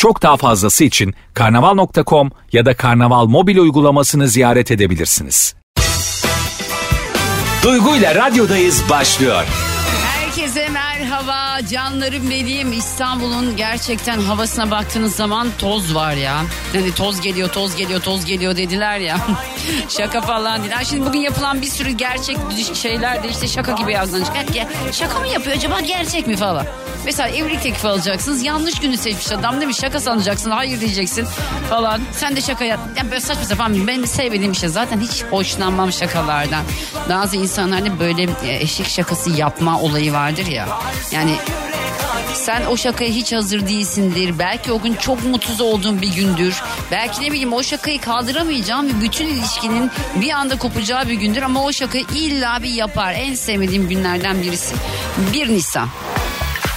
Çok daha fazlası için karnaval.com ya da karnaval mobil uygulamasını ziyaret edebilirsiniz. Duygu ile radyodayız başlıyor. Herkese merhaba canlarım benim İstanbul'un gerçekten havasına baktığınız zaman toz var ya. Hani toz geliyor toz geliyor toz geliyor dediler ya. şaka falan dediler. Şimdi bugün yapılan bir sürü gerçek şeyler de işte şaka gibi yazılacak. Ya, Şaka mı yapıyor acaba gerçek mi falan. Mesela evlilik teklifi alacaksınız. Yanlış günü seçmiş adam demiş şaka sanacaksın. Hayır diyeceksin falan. Sen de şaka yap. Ya böyle saçma sapan benim sevmediğim bir şey. Zaten hiç hoşlanmam şakalardan. Bazı insanlarda böyle e, eşek şakası yapma olayı vardır ya. Yani sen o şakaya hiç hazır değilsindir. Belki o gün çok mutsuz olduğun bir gündür. Belki ne bileyim o şakayı kaldıramayacağım ve bütün ilişkinin bir anda kopacağı bir gündür ama o şakayı illa bir yapar. En sevmediğim günlerden birisi. 1 Nisan.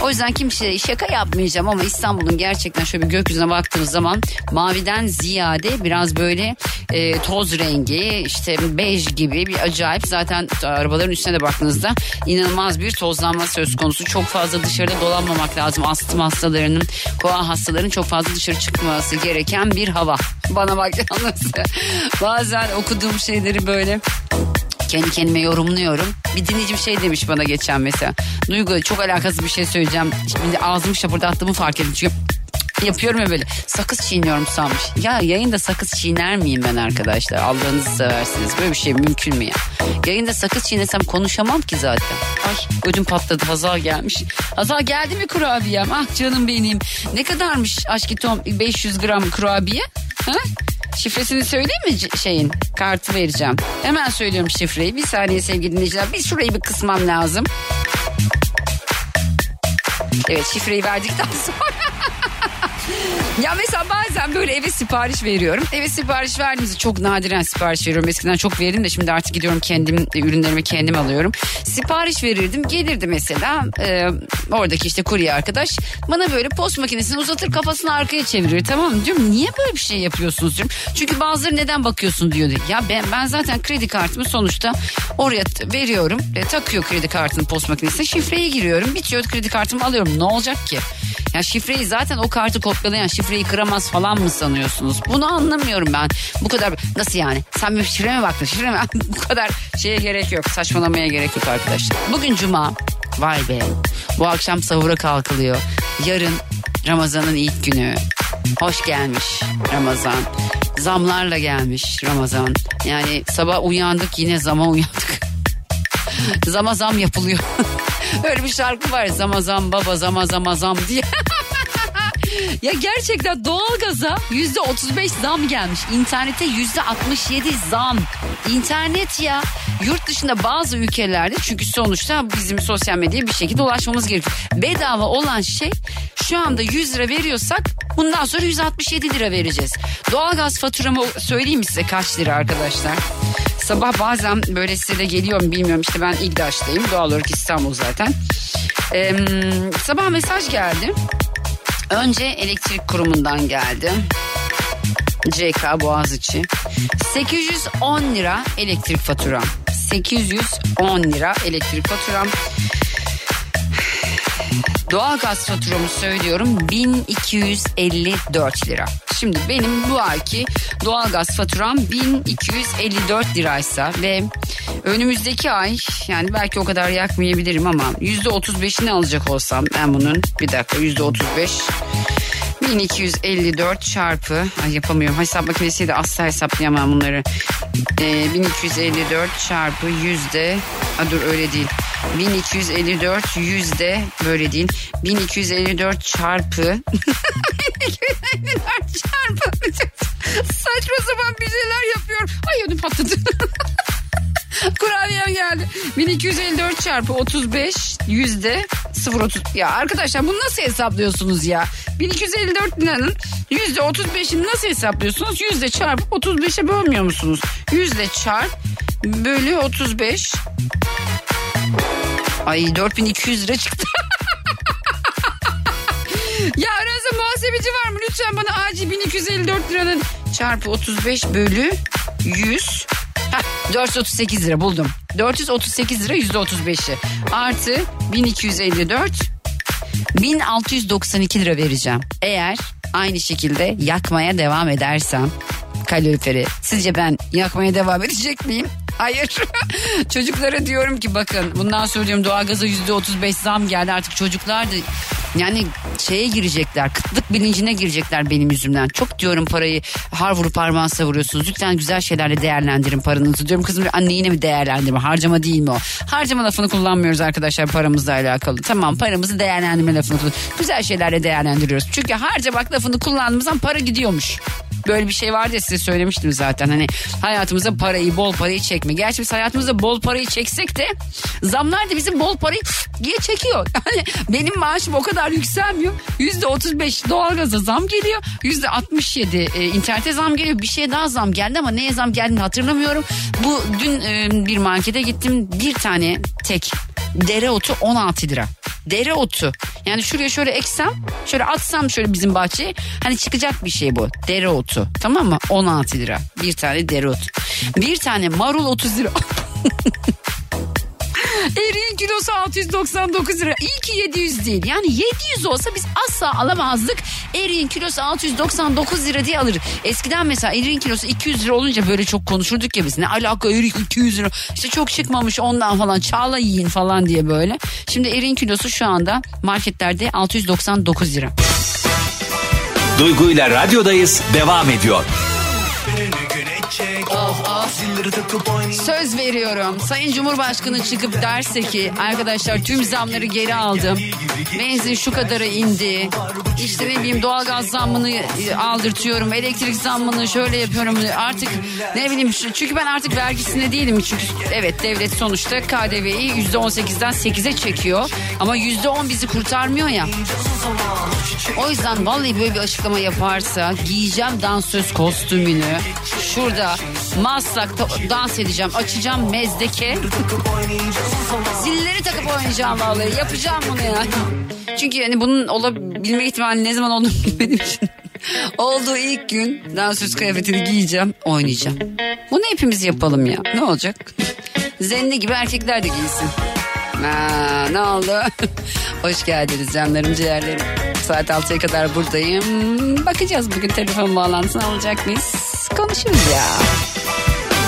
O yüzden kimseye şaka yapmayacağım ama İstanbul'un gerçekten şöyle bir gökyüzüne baktığımız zaman maviden ziyade biraz böyle e, toz rengi işte bej gibi bir acayip zaten arabaların üstüne de baktığınızda inanılmaz bir tozlanma söz konusu. Çok fazla dışarıda dolanmamak lazım. Astım hastalarının, koa hastalarının çok fazla dışarı çıkması gereken bir hava. Bana bak yalnız. Bazen okuduğum şeyleri böyle kendi kendime yorumluyorum. Bir dinleyicim şey demiş bana geçen mesela. Duygu çok alakasız bir şey söyleyeceğim. Şimdi ağzımı şapırdattığımı fark ettim. Çünkü yapıyorum ya böyle sakız çiğniyorum sanmış. Ya yayında sakız çiğner miyim ben arkadaşlar? Allah'ınızı seversiniz. Böyle bir şey mümkün mü ya? Yayında sakız çiğnesem konuşamam ki zaten. Ay ödüm patladı. Hazal gelmiş. Hazal geldi mi kurabiyem? Ah canım benim. Ne kadarmış aşkitom 500 gram kurabiye? Ha? Şifresini söyleyeyim mi şeyin? Kartı vereceğim. Hemen söylüyorum şifreyi. Bir saniye sevgili dinleyiciler. Bir şurayı bir kısmam lazım. Evet şifreyi verdikten sonra. Ya mesela bazen böyle eve sipariş veriyorum. Eve sipariş verdiğimizde çok nadiren sipariş veriyorum. Eskiden çok verirdim de şimdi artık gidiyorum kendim ürünlerimi kendim alıyorum. Sipariş verirdim gelirdi mesela e, oradaki işte kurye arkadaş bana böyle post makinesini uzatır kafasını arkaya çevirir tamam mı? Diyorum niye böyle bir şey yapıyorsunuz diyorum. Çünkü bazıları neden bakıyorsun diyor. Ya ben, ben zaten kredi kartımı sonuçta oraya veriyorum. E, takıyor kredi kartını post makinesine şifreyi giriyorum. Bitiyor kredi kartımı alıyorum. Ne olacak ki? Ya şifreyi zaten o kartı kopyalayan şifreyi kıramaz falan mı sanıyorsunuz? Bunu anlamıyorum ben. Bu kadar nasıl yani? Sen bir şifre mi baktın? Şifre mi? Bu kadar şeye gerek yok. Saçmalamaya gerek yok arkadaşlar. Bugün cuma. Vay be. Bu akşam sahura kalkılıyor. Yarın Ramazan'ın ilk günü. Hoş gelmiş Ramazan. Zamlarla gelmiş Ramazan. Yani sabah uyandık yine zama uyandık. Zama zam yapılıyor. Öyle bir şarkı var. Zama zam baba zama zama zam diye. Ya gerçekten doğalgaza yüzde 35 zam gelmiş. İnternete yüzde 67 zam. İnternet ya. Yurt dışında bazı ülkelerde çünkü sonuçta bizim sosyal medyaya bir şekilde ulaşmamız gerekiyor. Bedava olan şey şu anda 100 lira veriyorsak bundan sonra 167 lira vereceğiz. Doğalgaz faturamı söyleyeyim mi size kaç lira arkadaşlar? Sabah bazen böyle size de geliyor bilmiyorum işte ben İgdaş'tayım doğal olarak İstanbul zaten. Ee, sabah mesaj geldi. Önce elektrik kurumundan geldi. CK Boğaziçi. 810 lira elektrik faturam. 810 lira elektrik faturam. Doğalgaz faturamı söylüyorum 1254 lira. Şimdi benim bu ayki doğalgaz faturam 1254 liraysa ve önümüzdeki ay yani belki o kadar yakmayabilirim ama %35'ini alacak olsam ben bunun bir dakika %35 1254 çarpı ay yapamıyorum hesap makinesiyle asla hesaplayamam bunları. Ee, 1254 çarpı yüzde ha dur öyle değil. 1254 yüzde böyle değil. 1254 çarpı 1254 çarpı. Saçma sapan bir şeyler yapıyorum. Ay ödüm patladı kurabiyem geldi. 1254 çarpı 35 yüzde 0.30. Ya arkadaşlar bunu nasıl hesaplıyorsunuz ya? 1254 liranın yüzde 35'ini nasıl hesaplıyorsunuz? Yüzde çarpı 35'e bölmüyor musunuz? Yüzde çarp bölü 35. Ay 4200 lira çıktı. ya aranızda muhasebeci var mı? Lütfen bana acil 1254 liranın çarpı 35 bölü 100. Heh, 438 lira buldum. 438 lira yüzde 35'i. Artı 1254 1692 lira vereceğim. Eğer aynı şekilde yakmaya devam edersem kaloriferi sizce ben yakmaya devam edecek miyim? Hayır. Çocuklara diyorum ki bakın bundan sonra diyorum doğalgaza yüzde 35 zam geldi artık çocuklar da yani şeye girecekler kıtlık bilincine girecekler benim yüzümden. Çok diyorum parayı har vurup parmağı savuruyorsunuz. Lütfen güzel şeylerle değerlendirin paranızı. Diyorum kızım anne yine mi değerlendirme harcama değil mi o? Harcama lafını kullanmıyoruz arkadaşlar paramızla alakalı. Tamam paramızı değerlendirme lafını kullanıyoruz. Güzel şeylerle değerlendiriyoruz. Çünkü harcamak lafını kullandığımız zaman para gidiyormuş. Böyle bir şey vardı ya size söylemiştim zaten. Hani hayatımıza parayı bol parayı çekme. Gerçi biz hayatımızda bol parayı çeksek de zamlar da bizim bol parayı diye çekiyor. Yani benim maaşım o kadar yükselmiyor. Yüzde 35 doğalgaza zam geliyor. Yüzde 67 e, internete zam geliyor. Bir şeye daha zam geldi ama neye zam geldiğini hatırlamıyorum. Bu dün e, bir markete gittim. Bir tane tek dereotu 16 lira. Dereotu. Yani şuraya şöyle eksem, şöyle atsam şöyle bizim bahçeye hani çıkacak bir şey bu. Dereotu. Tamam mı? 16 lira. Bir tane dereotu. Bir tane marul 30 lira. Eriğin kilosu 699 lira. İyi ki 700 değil. Yani 700 olsa biz asla alamazdık. Eriğin kilosu 699 lira diye alır. Eskiden mesela eriğin kilosu 200 lira olunca böyle çok konuşurduk ya biz. Ne alaka erik 200 lira. İşte çok çıkmamış ondan falan. Çağla yiyin falan diye böyle. Şimdi eriğin kilosu şu anda marketlerde 699 lira. Duygu ile radyodayız devam ediyor. Söz veriyorum. Sayın Cumhurbaşkanı çıkıp derse ki arkadaşlar tüm zamları geri aldım. Benzin şu kadara indi. İşte ne bileyim doğalgaz zammını e, aldırtıyorum. Elektrik zammını şöyle yapıyorum. Artık ne bileyim çünkü ben artık vergisinde değilim. Çünkü evet devlet sonuçta KDV'yi %18'den 8'e çekiyor. Ama %10 bizi kurtarmıyor ya. O yüzden vallahi böyle bir açıklama yaparsa giyeceğim dansöz kostümünü. Şurada Maslak'ta dans edeceğim. Açacağım mezdeke. Zilleri takıp oynayacağım vallahi. Yapacağım bunu ya. Çünkü yani bunun olabilme ihtimali ne zaman olduğunu bilmediğim için. Olduğu ilk gün dansöz kıyafetini giyeceğim, oynayacağım. Bunu hepimiz yapalım ya. Ne olacak? Zenne gibi erkekler de giysin. Ha, ne oldu? Hoş geldiniz canlarım ciğerlerim. Saat 6'ya kadar buradayım. Bakacağız bugün telefon bağlantısını alacak mıyız? Konuşuruz ya.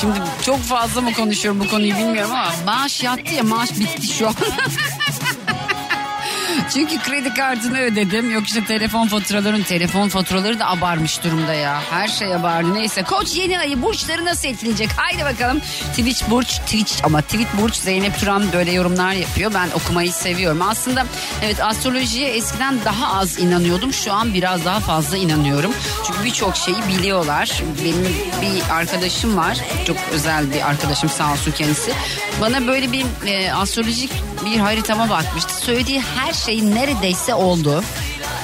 Şimdi çok fazla mı konuşuyorum bu konuyu bilmiyorum ama maaş yattı ya maaş bitti şu an. Çünkü kredi kartını ödedim. Yok işte telefon faturaların telefon faturaları da abarmış durumda ya. Her şey abardı. Neyse koç yeni ayı burçları nasıl etkileyecek? Haydi bakalım. Twitch burç Twitch ama Twitch burç Zeynep Turan böyle yorumlar yapıyor. Ben okumayı seviyorum. Aslında evet astrolojiye eskiden daha az inanıyordum. Şu an biraz daha fazla inanıyorum. Çünkü birçok şeyi biliyorlar. Benim bir arkadaşım var. Çok özel bir arkadaşım sağ olsun kendisi. Bana böyle bir e, astrolojik bir haritama bakmıştı. Söylediği her şey neredeyse oldu.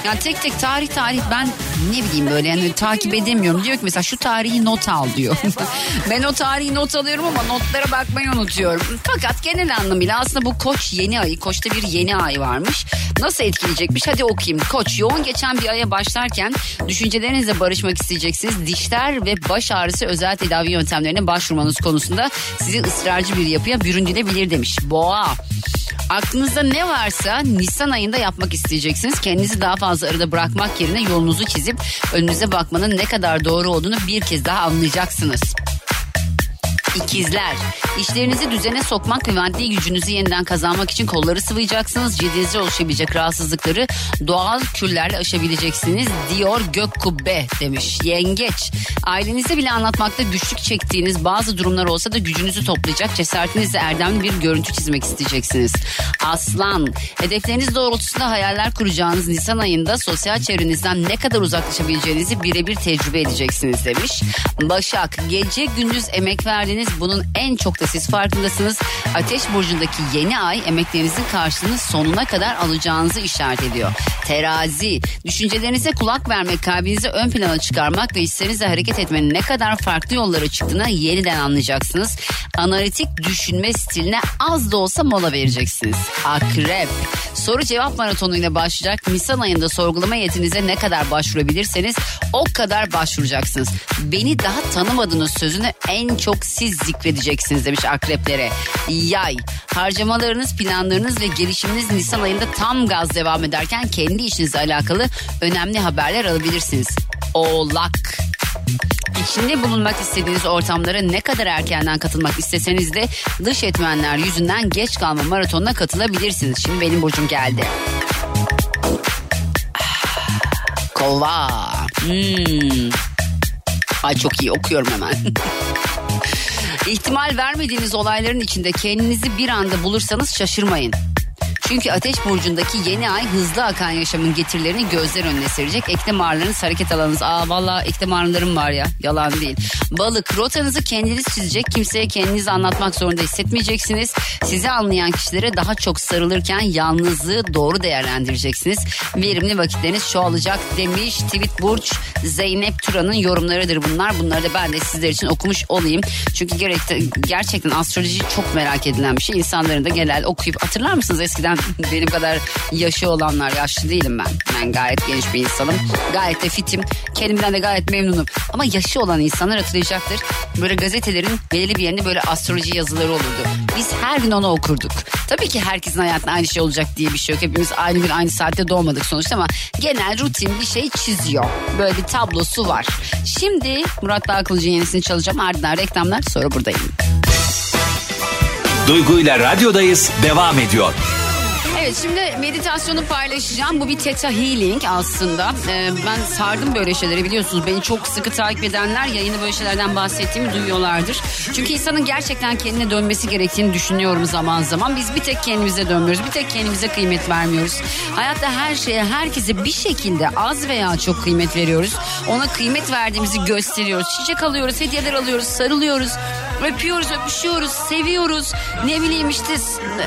Yani tek tek tarih tarih ben ne bileyim böyle yani takip edemiyorum. Diyor ki mesela şu tarihi not al diyor. ben o tarihi not alıyorum ama notlara bakmayı unutuyorum. Fakat genel anlamıyla aslında bu koç yeni ayı. Koçta bir yeni ay varmış. Nasıl etkileyecekmiş? Hadi okuyayım. Koç yoğun geçen bir aya başlarken düşüncelerinizle barışmak isteyeceksiniz. Dişler ve baş ağrısı özel tedavi yöntemlerine başvurmanız konusunda sizi ısrarcı bir yapıya büründürebilir demiş. Boğa. Aklınızda ne varsa Nisan ayında yapmak isteyeceksiniz. Kendinizi daha fazla arada bırakmak yerine yolunuzu çizip önünüze bakmanın ne kadar doğru olduğunu bir kez daha anlayacaksınız. İkizler. İşlerinizi düzene sokmak ve maddi gücünüzü yeniden kazanmak için kolları sıvayacaksınız. Cildinizde oluşabilecek rahatsızlıkları doğal kürlerle aşabileceksiniz diyor Gök Kubbe demiş. Yengeç. Ailenize bile anlatmakta güçlük çektiğiniz bazı durumlar olsa da gücünüzü toplayacak cesaretinizle erdemli bir görüntü çizmek isteyeceksiniz. Aslan. Hedefleriniz doğrultusunda hayaller kuracağınız Nisan ayında sosyal çevrenizden ne kadar uzaklaşabileceğinizi birebir tecrübe edeceksiniz demiş. Başak. Gece gündüz emek verdiğiniz bunun en çok da siz farkındasınız. Ateş burcundaki yeni ay emeklerinizin karşılığını sonuna kadar alacağınızı işaret ediyor. Terazi. Düşüncelerinize kulak vermek, kalbinizi ön plana çıkarmak ve hislerinizle hareket etmenin ne kadar farklı yollara çıktığını yeniden anlayacaksınız. Analitik düşünme stiline az da olsa mola vereceksiniz. Akrep. Soru cevap maratonuyla başlayacak. Nisan ayında sorgulama yetinize ne kadar başvurabilirseniz o kadar başvuracaksınız. Beni daha tanımadığınız sözünü en çok siz zikredeceksiniz demiş akreplere. Yay. Harcamalarınız, planlarınız ve gelişiminiz Nisan ayında tam gaz devam ederken kendi işinizle alakalı önemli haberler alabilirsiniz. Oğlak. İçinde bulunmak istediğiniz ortamlara ne kadar erkenden katılmak isteseniz de dış etmenler yüzünden geç kalma maratonuna katılabilirsiniz. Şimdi benim burcum geldi. Kova. Hmm. Ay çok iyi okuyorum hemen. İhtimal vermediğiniz olayların içinde kendinizi bir anda bulursanız şaşırmayın. Çünkü Ateş Burcu'ndaki yeni ay hızlı akan yaşamın getirilerini gözler önüne serecek. Eklem ağrılarınız hareket alanınız. Aa valla eklem ağrılarım var ya yalan değil. Balık rotanızı kendiniz çizecek. Kimseye kendinizi anlatmak zorunda hissetmeyeceksiniz. Sizi anlayan kişilere daha çok sarılırken yalnızlığı doğru değerlendireceksiniz. Verimli vakitleriniz çoğalacak demiş Tweet Burç Zeynep Turan'ın yorumlarıdır bunlar. Bunları da ben de sizler için okumuş olayım. Çünkü gerçekten astroloji çok merak edilen bir şey. İnsanların da genel okuyup hatırlar mısınız eskiden benim kadar yaşı olanlar yaşlı değilim ben. Ben gayet genç bir insanım. Gayet de fitim. Kendimden de gayet memnunum. Ama yaşı olan insanlar hatırlayacaktır. Böyle gazetelerin belirli bir yerinde böyle astroloji yazıları olurdu. Biz her gün onu okurduk. Tabii ki herkesin hayatında aynı şey olacak diye bir şey yok. Hepimiz aynı gün aynı saatte doğmadık sonuçta ama genel rutin bir şey çiziyor. Böyle bir tablosu var. Şimdi Murat Dağkılıcı'nın yenisini çalacağım. Ardından reklamlar sonra buradayım. Duygu ile radyodayız devam ediyor. Evet şimdi meditasyonu paylaşacağım. Bu bir Theta Healing aslında. Ee, ben sardım böyle şeyleri biliyorsunuz. Beni çok sıkı takip edenler yayını böyle şeylerden bahsettiğimi duyuyorlardır. Çünkü insanın gerçekten kendine dönmesi gerektiğini düşünüyorum zaman zaman. Biz bir tek kendimize dönmüyoruz. Bir tek kendimize kıymet vermiyoruz. Hayatta her şeye, herkese bir şekilde az veya çok kıymet veriyoruz. Ona kıymet verdiğimizi gösteriyoruz. Çiçek alıyoruz, hediyeler alıyoruz, sarılıyoruz. Öpüyoruz, öpüşüyoruz, seviyoruz. Ne bileyim işte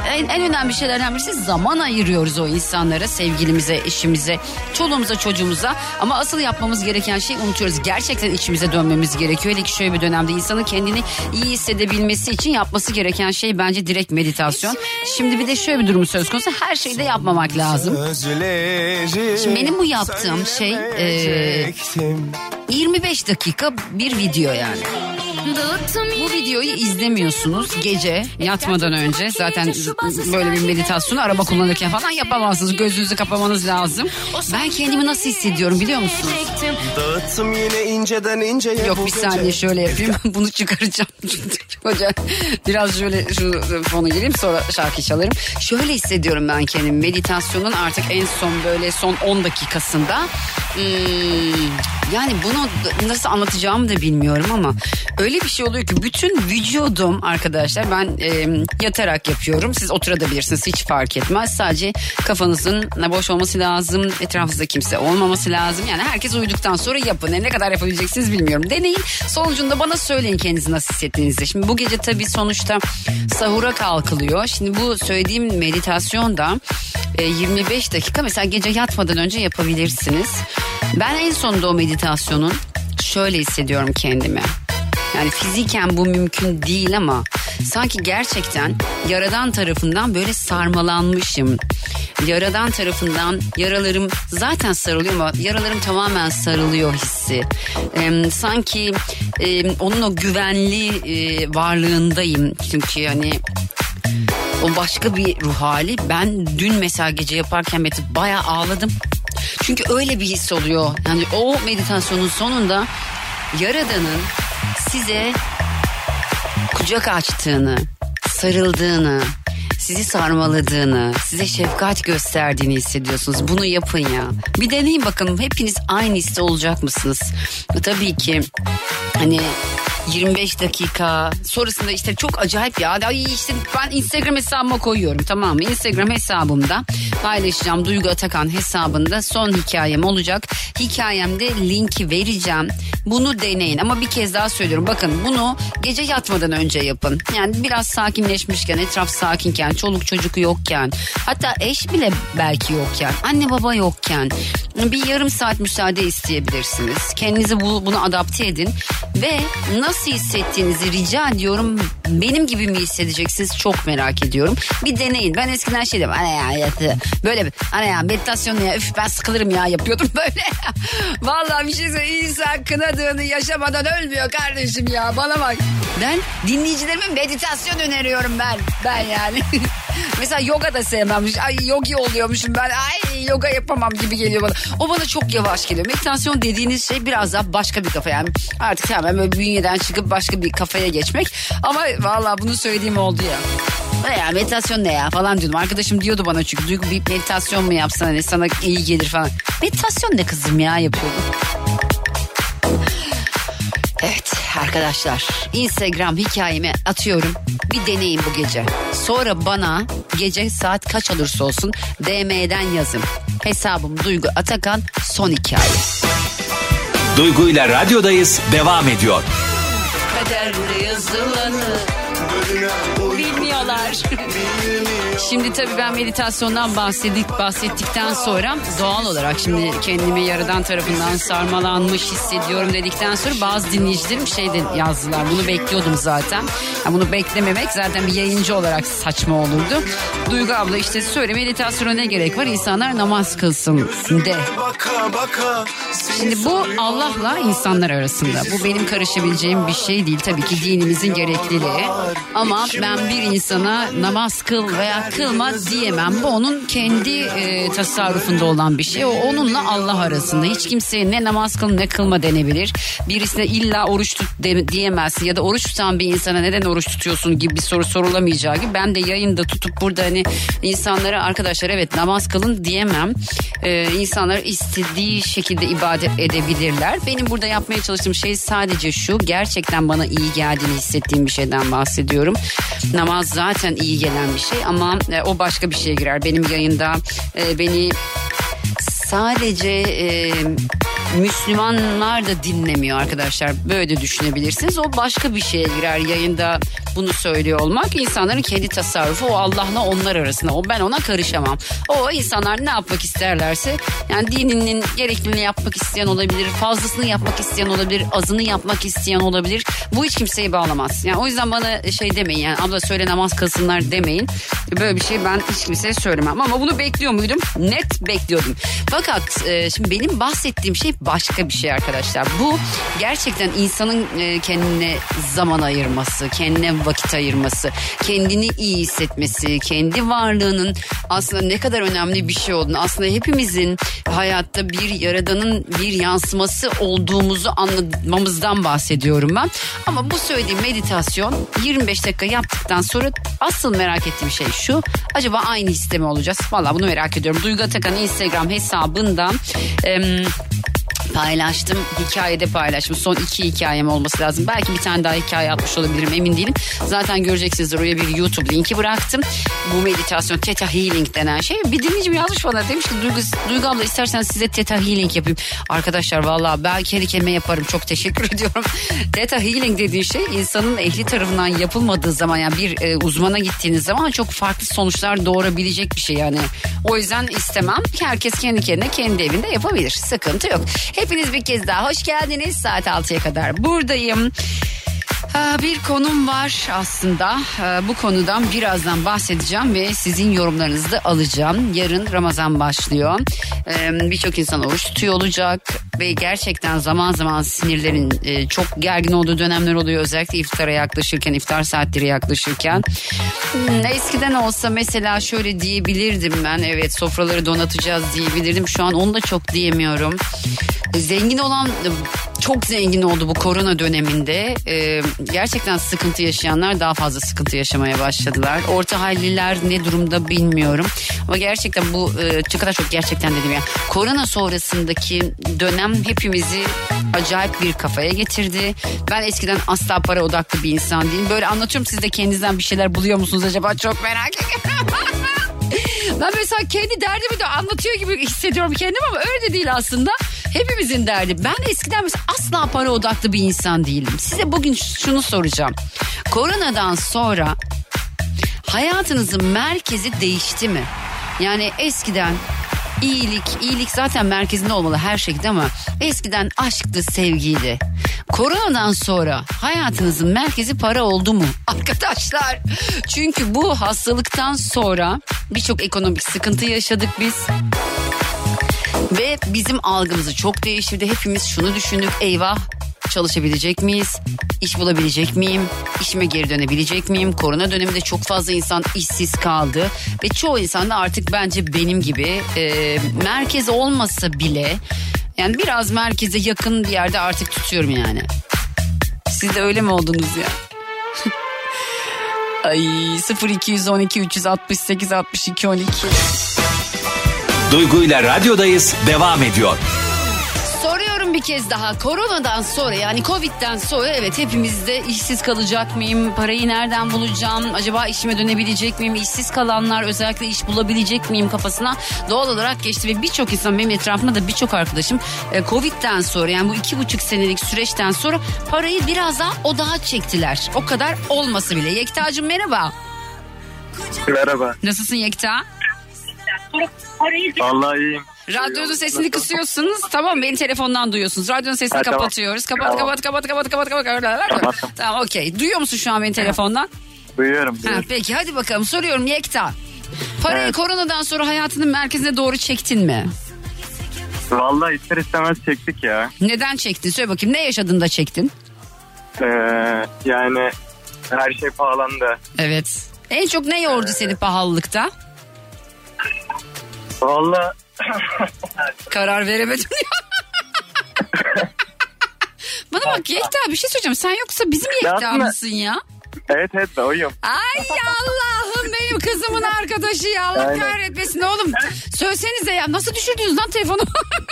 en, en önemli şeylerden birisi zaman ayırıyoruz o insanlara, sevgilimize, eşimize, çoluğumuza, çocuğumuza. Ama asıl yapmamız gereken şey unutuyoruz. Gerçekten içimize dönmemiz gerekiyor. Hele ki şöyle bir dönemde insanın kendini iyi hissedebilmesi için yapması gereken şey bence direkt meditasyon. Şimdi bir de şöyle bir durum söz konusu. Her şeyi de yapmamak lazım. Şimdi benim bu yaptığım şey e, 25 dakika bir video yani. Bu videoyu izlemiyorsunuz gece yatmadan önce. Zaten böyle bir meditasyonu araba kullanırken falan yapamazsınız. Gözünüzü kapamanız lazım. Ben kendimi nasıl hissediyorum biliyor musunuz? Dağıttım yine inceden ince Yok bir saniye şöyle yapayım. Bunu çıkaracağım. Hoca biraz şöyle şu fonu gireyim sonra şarkı çalarım. Şöyle hissediyorum ben kendimi. Meditasyonun artık en son böyle son 10 dakikasında. Hmm, yani bunu nasıl anlatacağımı da bilmiyorum ama öyle bir şey oluyor ki bütün vücudum arkadaşlar ben e, yatarak yapıyorum. Siz oturabilirsiniz hiç fark etmez. Sadece kafanızın boş olması lazım. Etrafınızda kimse olmaması lazım. Yani herkes uyuduktan sonra yapın. Ne kadar yapabileceksiniz bilmiyorum. Deneyin. Sonucunda bana söyleyin kendinizi nasıl hissettiğinizi. Şimdi bu gece tabii sonuçta sahura kalkılıyor. Şimdi bu söylediğim meditasyonda e, 25 dakika mesela gece yatmadan önce yapabilirsiniz. Ben en sonunda o meditasyonun şöyle hissediyorum kendimi. Yani fiziken bu mümkün değil ama sanki gerçekten yaradan tarafından böyle sarmalanmışım. Yaradan tarafından yaralarım zaten sarılıyor ama yaralarım tamamen sarılıyor hissi. Ee, sanki e, onun o güvenli e, varlığındayım. Çünkü hani O başka bir ruh hali. Ben dün mesela gece yaparken Mete bayağı ağladım. Çünkü öyle bir his oluyor. Yani o meditasyonun sonunda Yaradan'ın size kucak açtığını, sarıldığını, sizi sarmaladığını, size şefkat gösterdiğini hissediyorsunuz. Bunu yapın ya. Bir deneyin bakalım hepiniz aynı hisse olacak mısınız? Tabii ki hani 25 dakika sonrasında işte çok acayip ya. Ay işte ben Instagram hesabıma koyuyorum tamam mı? Instagram hesabımda paylaşacağım. Duygu Atakan hesabında son hikayem olacak. Hikayemde linki vereceğim. Bunu deneyin ama bir kez daha söylüyorum. Bakın bunu gece yatmadan önce yapın. Yani biraz sakinleşmişken, etraf sakinken, çoluk çocuk yokken, hatta eş bile belki yokken, anne baba yokken bir yarım saat müsaade isteyebilirsiniz. Kendinizi bu, buna adapte edin ve nasıl hissettiğinizi rica ediyorum. Benim gibi mi hissedeceksiniz çok merak ediyorum. Bir deneyin. Ben eskiden şey dedim. Ana ya. Böyle bir ana ya meditasyon ya üf ben sıkılırım ya yapıyordum böyle. Vallahi bir şey söyleyeyim. İnsan kınadığını yaşamadan ölmüyor kardeşim ya. Bana bak. Ben dinleyicilerime meditasyon öneriyorum ben. Ben yani. Mesela yoga da sevmemmiş. Ay yogi oluyormuşum ben. Ay yoga yapamam gibi geliyor bana. O bana çok yavaş geliyor. Meditasyon dediğiniz şey biraz daha başka bir kafa yani. Artık hemen böyle bünyeden çıkıp başka bir kafaya geçmek. Ama vallahi bunu söylediğim oldu ya. Ne ya meditasyon ne ya falan diyordum. Arkadaşım diyordu bana çünkü Duygu bir meditasyon mu yapsan hani sana iyi gelir falan. Meditasyon ne kızım ya yapıyordum. Evet arkadaşlar Instagram hikayemi atıyorum. Bir deneyin bu gece. Sonra bana gece saat kaç olursa olsun DM'den yazın. Hesabım Duygu Atakan son hikaye. Duygu ile radyodayız devam ediyor. Kaderde yazılanı bilmiyorlar. Şimdi tabii ben meditasyondan bahsedik, bahsettikten sonra doğal olarak şimdi kendimi yaradan tarafından sarmalanmış hissediyorum dedikten sonra bazı dinleyicilerim şey de yazdılar. Bunu bekliyordum zaten. Yani bunu beklememek zaten bir yayıncı olarak saçma olurdu. Duygu abla işte söyle meditasyona ne gerek var? İnsanlar namaz kılsın de. Şimdi bu Allah'la insanlar arasında. Bu benim karışabileceğim bir şey değil. Tabii ki dinimizin gerekliliği. Ama ben bir insana namaz kıl veya kılma diyemem. Bu onun kendi e, tasarrufunda olan bir şey. O onunla Allah arasında. Hiç kimseye ne namaz kıl ne kılma denebilir. Birisine illa oruç tut de, diyemezsin. Ya da oruç tutan bir insana neden oruç tutuyorsun gibi bir soru sorulamayacağı gibi. Ben de yayında tutup burada hani insanlara arkadaşlar evet namaz kılın diyemem. E, insanlar istediği şekilde ibadet edebilirler. Benim burada yapmaya çalıştığım şey sadece şu. Gerçekten bana iyi geldiğini hissettiğim bir şeyden bahsediyorum. Namaz zaten iyi gelen bir şey ama e, o başka bir şeye girer. Benim yayında e, beni sadece e, Müslümanlar da dinlemiyor arkadaşlar. Böyle düşünebilirsiniz. O başka bir şeye girer yayında bunu söylüyor olmak. insanların kendi tasarrufu o Allah'la onlar arasında. O ben ona karışamam. O insanlar ne yapmak isterlerse yani dininin gerekliliğini yapmak isteyen olabilir. Fazlasını yapmak isteyen olabilir. Azını yapmak isteyen olabilir. Bu hiç kimseyi bağlamaz. Yani o yüzden bana şey demeyin yani abla söyle namaz kılsınlar demeyin. Böyle bir şey ben hiç kimseye söylemem. Ama bunu bekliyor muydum? Net bekliyordum. Fakat e, şimdi benim bahsettiğim şey başka bir şey arkadaşlar. Bu gerçekten insanın e, kendine zaman ayırması, kendine vakit ayırması, kendini iyi hissetmesi, kendi varlığının aslında ne kadar önemli bir şey olduğunu, aslında hepimizin hayatta bir yaradanın bir yansıması olduğumuzu anlamamızdan bahsediyorum ben. Ama bu söylediğim meditasyon 25 dakika yaptıktan sonra asıl merak ettiğim şey şu. Acaba aynı hisse mi olacağız? Valla bunu merak ediyorum. Duygu Atakan Instagram hesabından paylaştım. Hikayede paylaştım. Son iki hikayem olması lazım. Belki bir tane daha hikaye atmış olabilirim emin değilim. Zaten göreceksinizdir oraya bir YouTube linki bıraktım. Bu meditasyon Theta Healing denen şey. Bir dinleyicim yazmış bana demiş ki Duygu, Duygu abla istersen size Theta Healing yapayım. Arkadaşlar valla ben kendi kendime yaparım. Çok teşekkür ediyorum. Theta Healing dediği şey insanın ehli tarafından yapılmadığı zaman yani bir e, uzmana gittiğiniz zaman çok farklı sonuçlar doğurabilecek bir şey yani. O yüzden istemem. Herkes kendi kendine kendi evinde yapabilir. Sıkıntı yok. Hepiniz bir kez daha hoş geldiniz. Saat 6'ya kadar buradayım. Ee, Bir konum var aslında. Ee, Bu konudan birazdan bahsedeceğim ve sizin yorumlarınızı da alacağım. Yarın Ramazan başlıyor. Ee, Birçok insan oruç tutuyor olacak ve gerçekten zaman zaman sinirlerin e, çok gergin olduğu dönemler oluyor. Özellikle iftara yaklaşırken, iftar saatleri yaklaşırken. Hmm, Eskiden olsa mesela şöyle diyebilirdim ben. Evet sofraları donatacağız diyebilirdim. Şu an onu da çok diyemiyorum. Zengin olan çok zengin oldu bu korona döneminde. Ee, gerçekten sıkıntı yaşayanlar daha fazla sıkıntı yaşamaya başladılar. Orta halliler ne durumda bilmiyorum. Ama gerçekten bu e, kadar çok gerçekten dedim ya. Korona sonrasındaki dönem hepimizi acayip bir kafaya getirdi. Ben eskiden asla para odaklı bir insan değilim. Böyle anlatıyorum siz de kendinizden bir şeyler buluyor musunuz acaba? Çok merak ediyorum. Ben mesela kendi derdimi de anlatıyor gibi hissediyorum kendim ama öyle de değil aslında. Hepimizin derdi. Ben eskiden mesela asla para odaklı bir insan değildim. Size bugün şunu soracağım. Koronadan sonra hayatınızın merkezi değişti mi? Yani eskiden iyilik, iyilik zaten merkezinde olmalı her şekilde ama eskiden aşktı, sevgiydi. Koronadan sonra hayatınızın merkezi para oldu mu? Arkadaşlar çünkü bu hastalıktan sonra birçok ekonomik sıkıntı yaşadık biz. Ve bizim algımızı çok değiştirdi. Hepimiz şunu düşündük. Eyvah çalışabilecek miyiz? İş bulabilecek miyim? İşime geri dönebilecek miyim? Korona döneminde çok fazla insan işsiz kaldı. Ve çoğu insan da artık bence benim gibi e, merkez olmasa bile yani biraz merkeze yakın bir yerde artık tutuyorum yani. Siz de öyle mi oldunuz ya? Ay 0212 368 62 12. Duygu ile radyodayız devam ediyor. Soruyorum bir kez daha koronadan sonra yani covid'den sonra evet hepimizde işsiz kalacak mıyım? Parayı nereden bulacağım? Acaba işime dönebilecek miyim? İşsiz kalanlar özellikle iş bulabilecek miyim kafasına doğal olarak geçti ve birçok insan benim etrafımda da birçok arkadaşım e, covid'den sonra yani bu iki buçuk senelik süreçten sonra parayı biraz daha odağa çektiler. O kadar olması bile. Yekta'cığım merhaba. Merhaba. Nasılsın Yekta? Vallahi iyiyim. Radyonun sesini kısıyorsunuz. Tamam beni telefondan duyuyorsunuz. Radyonun sesini Ha, tamam. kapatıyoruz. Kapat, Tamam. kapat kapat kapat kapat kapat kapat. Kapattım. Tamam okey. Duyuyor musun şu an beni telefondan? Duyuyorum. Ha, duyuyorum. peki hadi bakalım soruyorum Yekta. Parayı Evet. koronadan sonra hayatının merkezine doğru çektin mi? Vallahi ister istemez çektik ya. Neden çektin? Söyle bakayım ne yaşadın da çektin? Ee, yani her şey pahalandı. Evet. En çok ne yordu seni pahalılıkta? Vallahi Karar veremedim Bana bak Yekta bir şey söyleyeceğim. Sen yoksa bizim Yekta Aslında- mısın ya? evet evet de oyum. Ay Allah'ım benim kızımın arkadaşı ya Allah Aynen. kahretmesin oğlum. Söylesenize ya nasıl düşürdünüz lan telefonu?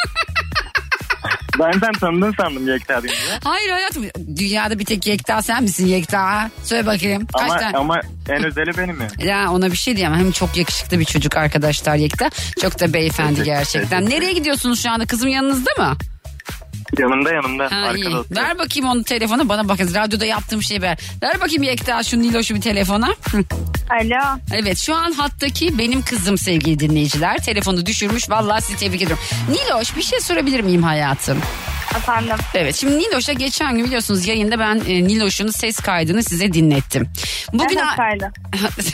Benden tanıdın sandım Yekta deyince. Hayır hayatım dünyada bir tek Yekta sen misin Yekta? Söyle bakayım kaç Ama, tane? ama en özeli benim ya. Ya ona bir şey diyemem. Hem çok yakışıklı bir çocuk arkadaşlar Yekta. Çok da beyefendi gerçekten. Nereye gidiyorsunuz şu anda? Kızım yanınızda mı? Yanımda yanımda. Ha, iyi. arkada oturuyor. Ver bakayım onu telefonu. Bana bakın radyoda yaptığım şeyi ver. Ver bakayım Yekta şu Niloş'u bir telefona. Alo. Evet şu an hattaki benim kızım sevgili dinleyiciler. Telefonu düşürmüş. Vallahi sizi tebrik ediyorum. Niloş bir şey sorabilir miyim hayatım? Efendim. Evet şimdi Niloş'a geçen gün biliyorsunuz yayında ben e, Niloş'un ses kaydını size dinlettim. Bugün ses kaydı?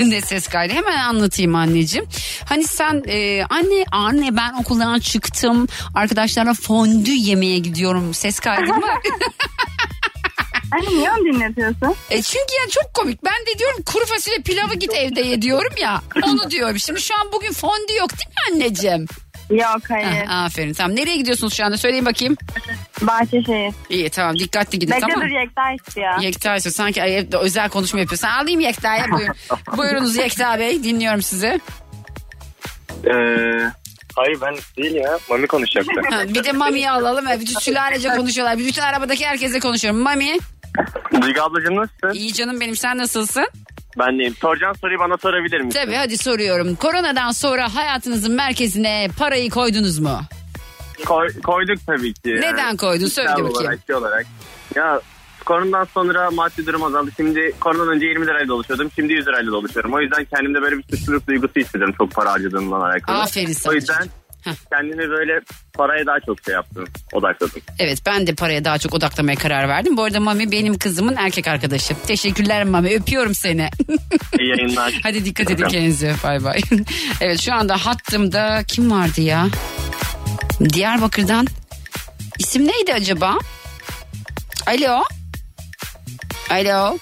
ne ses kaydı hemen anlatayım anneciğim. Hani sen e, anne anne ben okuldan çıktım arkadaşlarla fondü yemeye gidiyorum ses kaydı mı? Anne niye onu dinletiyorsun? e çünkü ya çok komik ben de diyorum kuru fasulye pilavı git evde ye diyorum ya onu diyorum. Şimdi şu an bugün fondü yok değil mi anneciğim? Yok hayır. Ha, aferin tamam nereye gidiyorsunuz şu anda söyleyin bakayım. Bahçeşehir. İyi tamam dikkatli gidin tamam dur Yekta istiyor. Yekta ise sanki ay, evde özel konuşma yapıyorsun. Alayım Yekta'ya buyurun. Buyurunuz Yekta Bey dinliyorum sizi. Ee, hayır ben değil ya. Mami konuşacaktı. Ha, bir de Mami'yi alalım. Evet, bütün sülalece konuşuyorlar. Bütün arabadaki herkese konuşuyorum. Mami Duygu ablacığım nasılsın? iyi canım benim sen nasılsın? Ben deyim. Soracağın soruyu bana sorabilir misin? Tabii hadi soruyorum. Koronadan sonra hayatınızın merkezine parayı koydunuz mu? Koy- koyduk tabii ki. Neden koydun? Söyle bakayım. Olarak, şey olarak. Ya koronadan sonra maddi durum azaldı. Şimdi koronadan önce 20 lirayla dolaşıyordum. Şimdi 100 lirayla dolaşıyorum. O yüzden kendimde böyle bir suçluluk duygusu hissediyorum çok para harcadığımdan alakalı. Aferin sana. O yüzden kendini böyle paraya daha çok şey yaptın, odakladın. Evet ben de paraya daha çok odaklamaya karar verdim. Bu arada Mami benim kızımın erkek arkadaşı. Teşekkürler Mami öpüyorum seni. İyi yayınlar. Hadi dikkat edin kendinize bay bay. evet şu anda hattımda kim vardı ya? Diyarbakır'dan. İsim neydi acaba? Alo. Alo.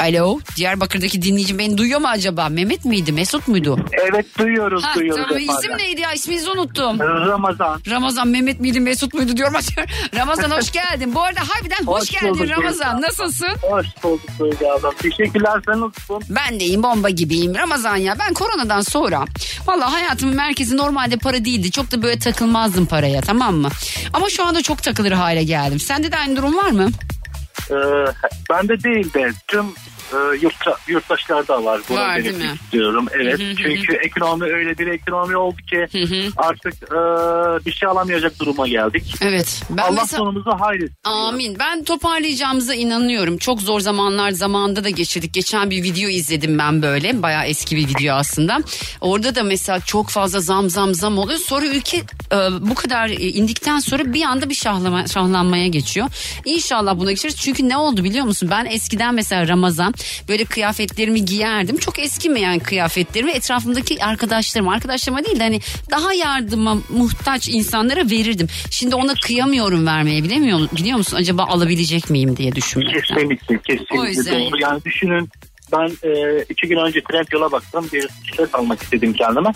Alo. Diyarbakır'daki dinleyici beni duyuyor mu acaba? Mehmet miydi? Mesut muydu? Evet duyuyoruz Ha, duyuyoruz. tamam. İsim neydi ya? İsminizi unuttum. Ramazan. Ramazan Mehmet miydi Mesut muydu diyorum. Ramazan hoş geldin. Bu arada harbiden hoş, Hoş geldin bulduk Ramazan. Nasılsın? Hoş bulduk Duygu ablam. Teşekkürler sen nasılsın? Ben de iyiyim bomba gibiyim. Ramazan ya ben koronadan sonra valla hayatımın merkezi normalde para değildi. Çok da böyle takılmazdım paraya tamam mı? Ama şu anda çok takılır hale geldim. Sende de aynı durum var mı? Ee, ben de değil de tüm e, yurtta, yurttaşlarda var. Bunu Var, değil mi? istiyorum. Evet Hı hı hı çünkü ekonomi öyle bir ekonomi oldu ki artık e, bir şey alamayacak duruma geldik. Evet. Ben Allah mesela- sonumuzu hayretsin. Amin. Ben toparlayacağımıza inanıyorum. Çok zor zamanlar zamanında da geçirdik. Geçen bir video izledim ben böyle. Bayağı eski bir video aslında. Orada da mesela çok fazla zam zam zam oluyor. Sonra ülke e, bu kadar indikten sonra bir anda bir şahlama, şahlanmaya geçiyor. İnşallah buna geçeriz. Çünkü ne oldu biliyor musun? Ben eskiden mesela Ramazan böyle kıyafetlerimi giyerdim. Çok eskimeyen kıyafetlerimi etrafımdaki arkadaşlarım, arkadaşlarıma değil de hani daha yardıma muhtaç insanlara verirdim. Şimdi ona kıyamıyorum vermeye bilemiyor biliyor musun? Acaba alabilecek miyim diye düşünmekten. Kesinlikle O kesinlikle yüzden- doğru. Yani düşünün ben e, iki gün önce Trendyol'a baktım bir tişört almak istedim kendime.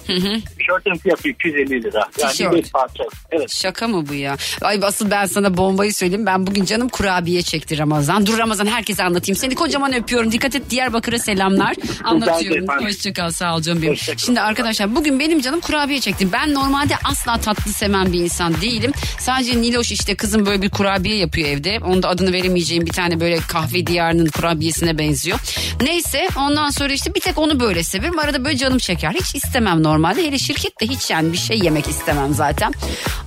Tişörtün fiyatı 250 lira. Yani Tişört. bir parça. Evet. Şaka mı bu ya? Ay asıl ben sana bombayı söyleyeyim. Ben bugün canım kurabiye çekti Ramazan. Dur Ramazan herkese anlatayım. Seni kocaman öpüyorum. Dikkat et Diyarbakır'a selamlar. Anlatıyorum. Hoşçakal sağ ol canım benim. Şimdi arkadaşlar bugün benim canım kurabiye çekti. Ben normalde asla tatlı seven bir insan değilim. Sadece Niloş işte kızım böyle bir kurabiye yapıyor evde. Onun da adını veremeyeceğim bir tane böyle kahve diyarının kurabiyesine benziyor. Neyse ondan sonra işte bir tek onu böyle severim. Arada böyle canım çeker. Hiç istemem normalde. Hele şirkette hiç yani bir şey yemek istemem zaten.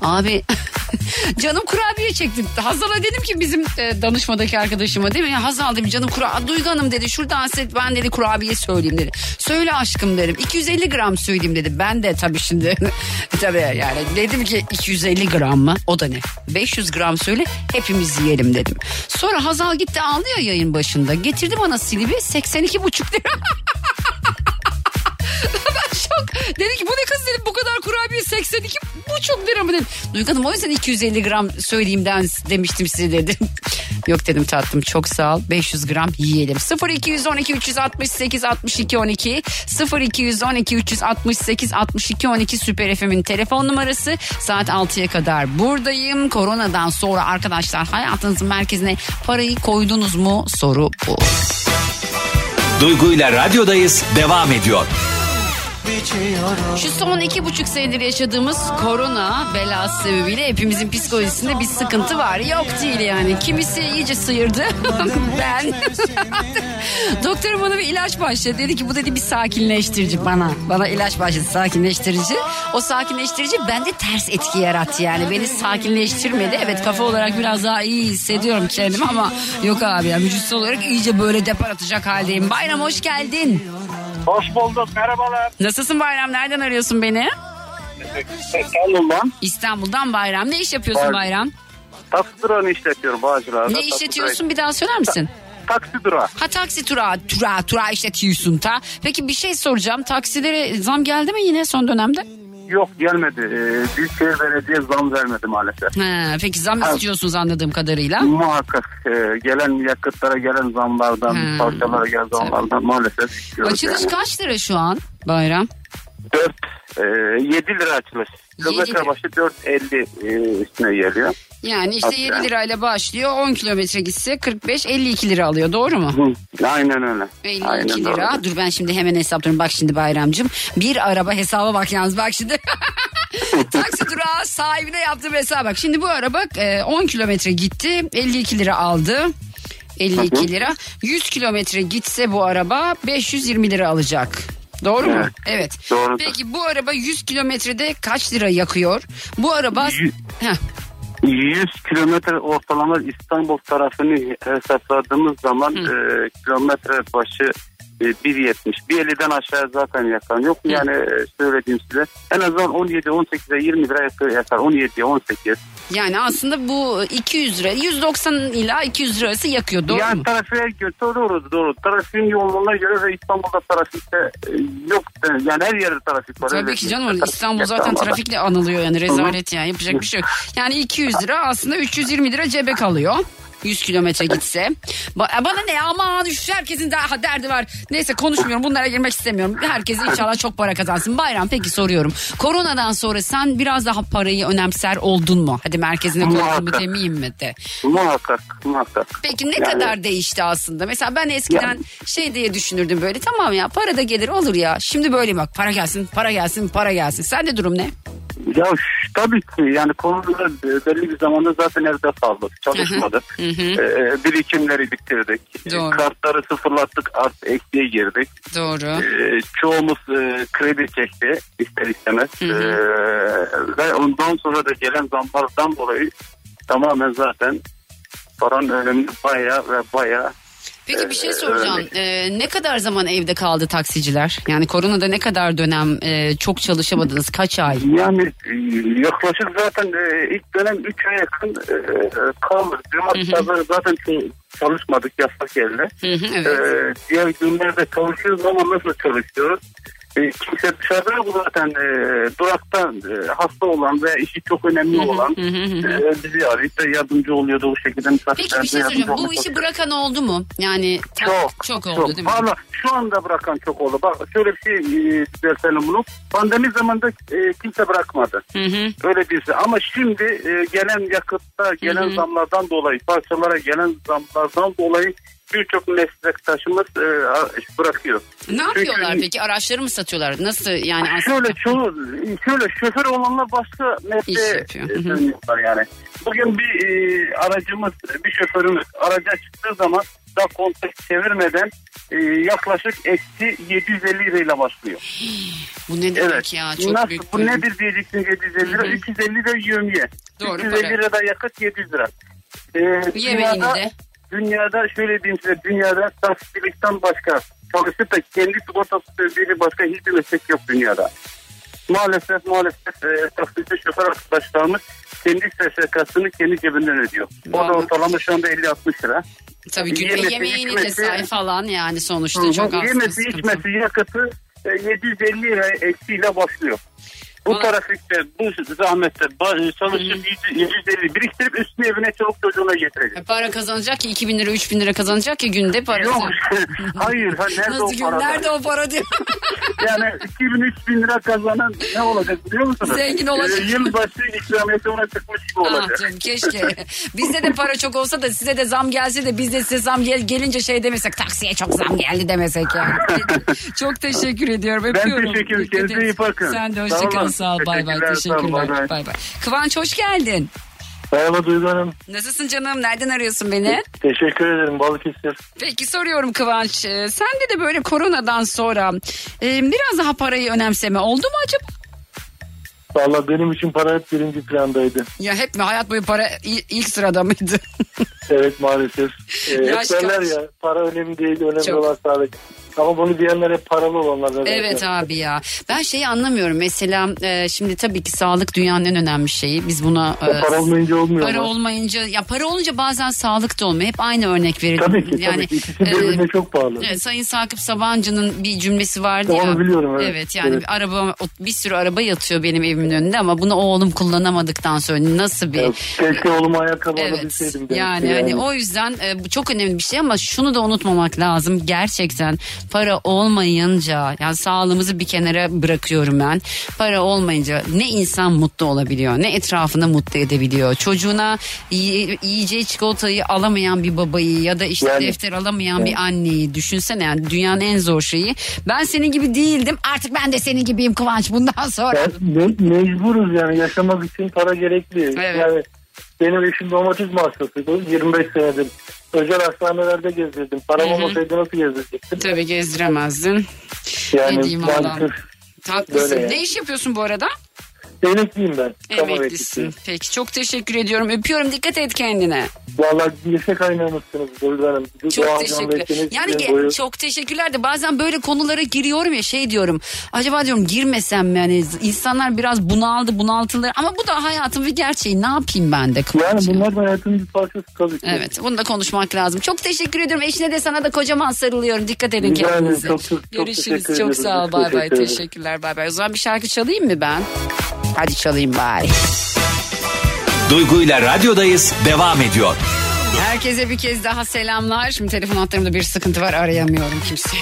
Abi canım kurabiye çektim. Hazal'a dedim ki bizim e, danışmadaki arkadaşıma değil mi? Ya Hazal dedim canım kurabiye. Duygu Hanım dedi şuradan set ben dedi kurabiye söyleyeyim dedi. Söyle aşkım dedim. 250 gram söyleyeyim dedi. Ben de tabii şimdi tabii yani dedim ki 250 gram mı? O da ne? 500 gram söyle hepimiz yiyelim dedim. Sonra Hazal gitti aldı ya yayın başında. Getirdi bana silibi 82 buçuk lira. ben şok. Dedi ki bu ne kız dedim bu kadar kurabiye 82 buçuk lira mı dedim. Duygu Hanım o yüzden 250 gram söyleyeyimden demiştim size dedim. Yok dedim tatlım çok sağ ol 500 gram yiyelim. 0212 368 62 12 0212 368 62 12 Süper FM'in telefon numarası saat 6'ya kadar buradayım. Koronadan sonra arkadaşlar hayatınızın merkezine parayı koydunuz mu soru bu. Duygu ile radyodayız devam ediyor. Şu son iki buçuk senedir yaşadığımız korona belası sebebiyle hepimizin psikolojisinde bir sıkıntı var. Yok değil yani. Kimisi iyice sıyırdı. ben. Doktorum bana bir ilaç başladı. Dedi ki bu dedi bir sakinleştirici bana. Bana ilaç başladı sakinleştirici. O sakinleştirici bende ters etki yarattı yani. Beni sakinleştirmedi. Evet kafa olarak biraz daha iyi hissediyorum kendimi ama yok abi ya vücutsal olarak iyice böyle depar atacak haldeyim. Bayram hoş geldin. Hoş bulduk merhabalar. Nasılsın Bayram? Nereden arıyorsun beni? İstanbul'dan. İstanbul'dan Bayram. Ne iş yapıyorsun Bayram. Bayram? Taksi durağını işletiyorum Bağcılar'da. Ne işletiyorsun bir daha söyler misin? Taksi durağı. Ha taksi tura, tura, tura işletiyorsun ta. Peki bir şey soracağım. Taksilere zam geldi mi yine son dönemde? Yok gelmedi. Ee, Büyükşehir Belediye zam vermedi maalesef. Ha, peki zam Ha. istiyorsunuz anladığım kadarıyla. Muhakkak e, gelen yakıtlara gelen zamlardan, Hmm. parçalara gelen zamlardan maalesef istiyoruz. Açılış yani. kaç lira şu an Bayram? 4, e, 7 lira açılış. Yedi lira. Kilometre başı 4.50 e, üstüne geliyor. Yani işte Tabii 7 yani. lirayla başlıyor 10 kilometre gitse 45-52 lira alıyor doğru mu? Hı, Aynen öyle. 52 Aynen lira. doğru. Dur ben şimdi hemen hesaplıyorum. Bak şimdi Bayramcığım. Bir araba hesaba bak yalnız bak şimdi. Taksi durağı sahibine yaptığım hesaba bak. Şimdi bu araba e, 10 kilometre gitti. 52 lira aldı. 52 lira. 100 kilometre gitse bu araba 520 lira alacak. Doğru mu? Evet. Evet. Doğrudur. Peki bu araba 100 kilometrede kaç lira yakıyor? Bu araba... Yü- Heh, 100 kilometre ortalama İstanbul tarafını hesapladığımız zaman e, kilometre başı 1.70. 1.50'den aşağı zaten yakar. Yok yani e, söylediğim size. En azından 17, 18'e 20 lira yakar. 17'ye 18. Yani aslında bu 200 lira 190 ila 200 lira arası yakıyor doğru yani mu? trafiğe göre doğru doğru. Trafiğin yoğunluğuna göre ve İstanbul'da trafikte e, yok. Yani her yerde trafik var. Tabii ki canım Trafik İstanbul zaten ama. trafikle anılıyor yani rezalet yani yapacak bir şey yok. Yani 200 lira aslında 320 lira cebe kalıyor. 100 kilometre gitse. Ba- Bana ne aman üf, herkesin daha derdi var. Neyse konuşmuyorum bunlara girmek istemiyorum. Herkes inşallah çok para kazansın. Bayram peki soruyorum. Koronadan sonra sen biraz daha parayı önemser oldun mu? Hadi merkezine koydun mu Muhakkak. demeyeyim mi de. Muhakkak muhakkak. Peki ne Yani- kadar değişti aslında? Mesela ben eskiden şey diye düşünürdüm böyle tamam ya para da gelir olur ya. Şimdi böyle bak para gelsin para gelsin para gelsin. Sende durum ne? Ya tabii ki yani konuda belli bir zamanda zaten evde kaldık. Çalışmadık. Ee, birikimleri bitirdik. Doğru. Kartları sıfırlattık artık eksiye girdik. Doğru. Ee, çoğumuz e, kredi çekti ister istemez. Ee, ve ondan sonra da gelen zamlardan dolayı tamamen zaten paranın önemini baya ve baya Peki bir şey Ee, soracağım. Ee, ne kadar zaman evde kaldı taksiciler? Yani koronada ne kadar dönem e, çok çalışamadınız? Kaç ay? Yani e, yaklaşık zaten e, ilk dönem 3 ay yakın e, kaldık. Cumartesi zaten çalışmadık yasak geldi. evet. E, diğer günlerde çalışıyoruz ama nasıl çalışıyoruz? E, kimse dışarıda yok zaten e, durakta e, hasta olan veya işi çok önemli olan e, bizi arayıp da yardımcı oluyordu o şekilde. Peki bir şey soracağım. Bu işi bırakan oldu mu? Yani Çok. çok oldu değil mi? Valla şu anda bırakan çok oldu. Bak şöyle bir şey e, düzeltelim bunu. Pandemi zamanında e, kimse bırakmadı. Öyle birisi. Ama şimdi e, gelen yakıtta gelen zamlardan dolayı parçalara gelen zamlardan dolayı birçok meslektaşımız e, bırakıyor. Ne yapıyorlar Çünkü- peki? Araçları mı satıyorlar? Nasıl yani? Şöyle çoğu şöyle şoför olanlar başka mesleğe dönüyorlar yani. Bugün bir e, aracımız bir şoförümüz araca çıktığı zaman da kontak çevirmeden e, yaklaşık eksi 750 lirayla başlıyor. Bu ne demek Evet. ya? Çok Nasıl, büyük bu bir- nedir diyeceksin 750 lira? 350 de yövmiye. Doğru 350 para. lira da yakıt 700 lira. Ee, Yemeğini de. Dünyada şöyle diyeyim size dünyada taksicilikten başka çalışıp da kendi sigortası ödediği başka hiçbir meslek yok dünyada. Maalesef maalesef e, taksici şoför arkadaşlarımız kendi SSK'sını kendi cebinden ödüyor. O da ortalama şu anda 50-60 lira. Tabii günde yemeğini de falan yani sonuçta Hı çok az. Yemesi içmesi yakıtı e, 750 lira eksiyle başlıyor. Bu trafikte, bu zahmette çalışıp 750 biriktirip üstüne evine çoluk çocuğuna getirecek. Para kazanacak ki 2000 lira 3000 lira kazanacak ki günde parası. Yok. Hayır. Ha, nerede Nasıl o gün? para? Nerede o para diyor. Yani 2000-3000 lira kazanan ne olacak biliyor musunuz? Zengin olacak. Ee, yılbaşı ikramiyeti ona çıkmış gibi Ah olacak. canım keşke. Bizde de para çok olsa da size de zam gelse de biz de size zam gel gelince şey demesek taksiye çok zam geldi demesek yani. çok teşekkür ediyorum. Ben Öpüyorum. teşekkür ederim. Kendinize iyi bakın. Sen de Sağ hoşça kal. olun. Sağ ol. Bay bay. Teşekkürler, bay bay. Kıvanç hoş geldin. Merhaba Duygu Hanım. Nasılsın canım? Nereden arıyorsun beni? Teşekkür ederim Balıkesir. Peki soruyorum Kıvanç. Ee, Sende de böyle koronadan sonra e, biraz daha parayı önemseme oldu mu acaba? Valla benim için para hep birinci plandaydı. Ya hep mi hayat boyu para ilk sırada mıydı? Evet maalesef. Ee, hep derler ya para önemli değil önemli Çok. olan sağlık. Ama bunu diyenler hep paralı olanlar. zaten. Evet abi ya. Ben şeyi anlamıyorum. Mesela e, şimdi tabii ki sağlık dünyanın en önemli şeyi. Biz buna Ya para olmayınca olmuyor Para ama. olmayınca ya para olunca bazen sağlık da olmuyor. Hep aynı örnek verilir. Tabii ki yani, tabii ki. İkisi birbirine e, çok bağlı. Evet, Sayın Sakıp Sabancı'nın bir cümlesi vardı ya. Onu biliyorum, evet. yani Evet. bir araba bir sürü araba yatıyor benim evimin önünde ama bunu oğlum kullanamadıktan sonra nasıl bir Ya, Keşke oğluma ayakkabı Evet alabilseydim. yani, ki hani o yüzden e, bu çok önemli bir şey ama şunu da unutmamak lazım gerçekten para olmayınca yani sağlığımızı bir kenara bırakıyorum ben para olmayınca ne insan mutlu olabiliyor ne etrafını mutlu edebiliyor çocuğuna yiye- yiyeceği çikolatayı alamayan bir babayı ya da işte Yani- defter alamayan bir anneyi düşünsene yani dünyanın en zor şeyi ben senin gibi değildim artık ben de senin gibiyim Kıvanç bundan sonra Ya, me- mecburuz yani yaşamak için para gerekli. Evet. Yani benim eşim romatizma hastasıydı 25 senedir. Özel hastanelerde gezdirdim. Param olmasaydı nasıl gezdirecektim? tabii gezdiremezdin ne Yani diyeyim valla. maalesef Haklısın. Böyle yani. Ne iş yapıyorsun bu arada? Emekliyim ben. Emeklisin. emeklisi. Peki çok teşekkür ediyorum. Öpüyorum. Dikkat et kendine. Vallahi neşe kaynağımızsınız Duygu Hanım. Çok teşekkürler. Yani ge- boyu- çok teşekkürler de bazen böyle konulara giriyorum ya şey diyorum. Acaba diyorum girmesem mi yani insanlar biraz bunaldı bunaltılır ama bu da hayatın bir gerçeği ne yapayım ben de Yani bunlar hayatın bir parçası tabii ki. Evet bunu da konuşmak lazım. Çok teşekkür ediyorum. Eşine de sana da kocaman sarılıyorum. Dikkat edin Rica kendinize. Çok, çok, çok Görüşürüz. Çok ederim. sağ ol. Çok Bay bay. Teşekkürler. Bay bay. O zaman bir şarkı çalayım mı ben? Hadi çalayım bay. Duygu ile radyodayız devam ediyor. Herkese bir kez daha selamlar. Şimdi telefon hatlarımda bir sıkıntı var arayamıyorum kimseyi.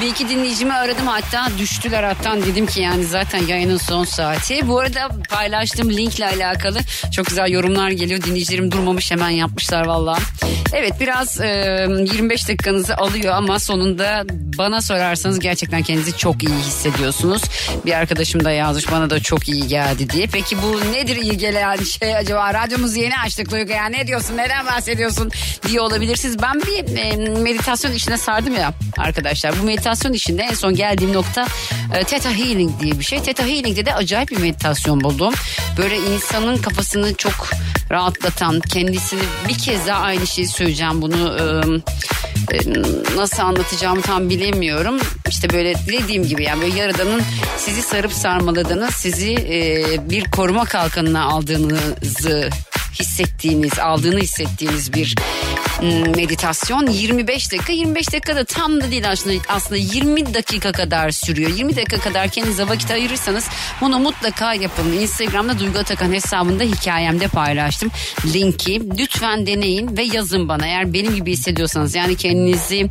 Bir iki dinleyicimi aradım hatta düştüler hattan dedim ki yani zaten yayının son saati. Bu arada paylaştığım linkle alakalı çok güzel yorumlar geliyor. Dinleyicilerim durmamış hemen yapmışlar valla. Evet biraz e, 25 dakikanızı alıyor ama sonunda bana sorarsanız gerçekten kendinizi çok iyi hissediyorsunuz. Bir arkadaşım da yazmış bana da çok iyi geldi diye. Peki bu nedir iyi gelen şey acaba? Radyomuzu yeni açtık Duygu ya ne diyorsun neden bahsediyorsun diye olabilirsiniz. Ben bir e, meditasyon işine sardım ya arkadaşlar. Bu meditasyon işinde en son geldiğim nokta e, Theta Healing diye bir şey. Theta Healing'de de acayip bir meditasyon buldum. Böyle insanın kafasını çok rahatlatan, kendisini bir kez daha aynı şeyi söyleyeceğim bunu e, e, nasıl anlatacağımı tam bilemiyorum. İşte böyle dediğim gibi yani böyle yaradanın sizi sarıp sarmaladığını, sizi e, bir koruma kalkanına aldığınızı hissettiğiniz, aldığını hissettiğiniz bir mm, meditasyon. 25 dakika 25 dakika da tam da değil aslında aslında 20 dakika kadar sürüyor. 20 dakika kadar kendinize vakit ayırırsanız bunu mutlaka yapın. Instagram'da Duygu Atakan hesabında hikayemde paylaştım linki. Lütfen deneyin ve yazın bana. Eğer benim gibi hissediyorsanız yani kendinizi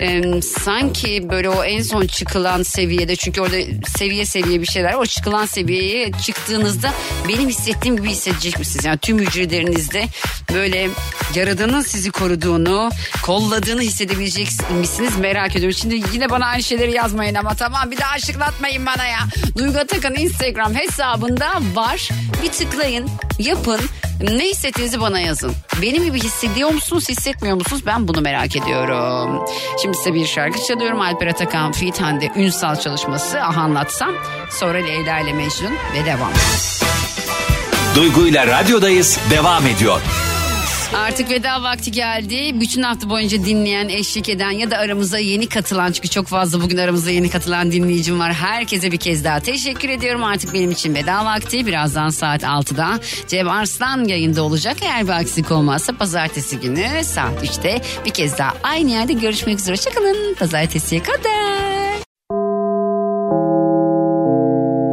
e, sanki böyle o en son çıkılan seviyede çünkü orada seviye seviye bir şeyler o çıkılan seviyeye çıktığınızda benim hissettiğim gibi hissedecek misiniz yani tüm hücrelerinizde böyle yaradanın sizi koruduğunu kolladığını hissedebilecek misiniz merak ediyorum şimdi yine bana aynı şeyleri yazmayın ama tamam bir daha aşıklatmayın bana ya Duygu Atakan Instagram hesabında var bir tıklayın yapın ne hissettiğinizi bana yazın. Benim gibi hissediyor musunuz, hissetmiyor musunuz? Ben bunu merak ediyorum. Şimdi size bir şarkı çalıyorum. Alper Atakan Fit Hande Ünsal çalışması. Ah anlatsam. Sonra Leyla ile Mecnun ve devam. Duygu ile radyodayız devam ediyor. Artık veda vakti geldi. Bütün hafta boyunca dinleyen, eşlik eden ya da aramıza yeni katılan çünkü çok fazla bugün aramıza yeni katılan dinleyicim var. Herkese bir kez daha teşekkür ediyorum. Artık benim için veda vakti. Birazdan saat 6'da Cem Arslan yayında olacak. Eğer bir aksilik olmazsa pazartesi günü saat 3'te bir kez daha aynı yerde görüşmek üzere. Hoşçakalın. Pazartesiye kadar.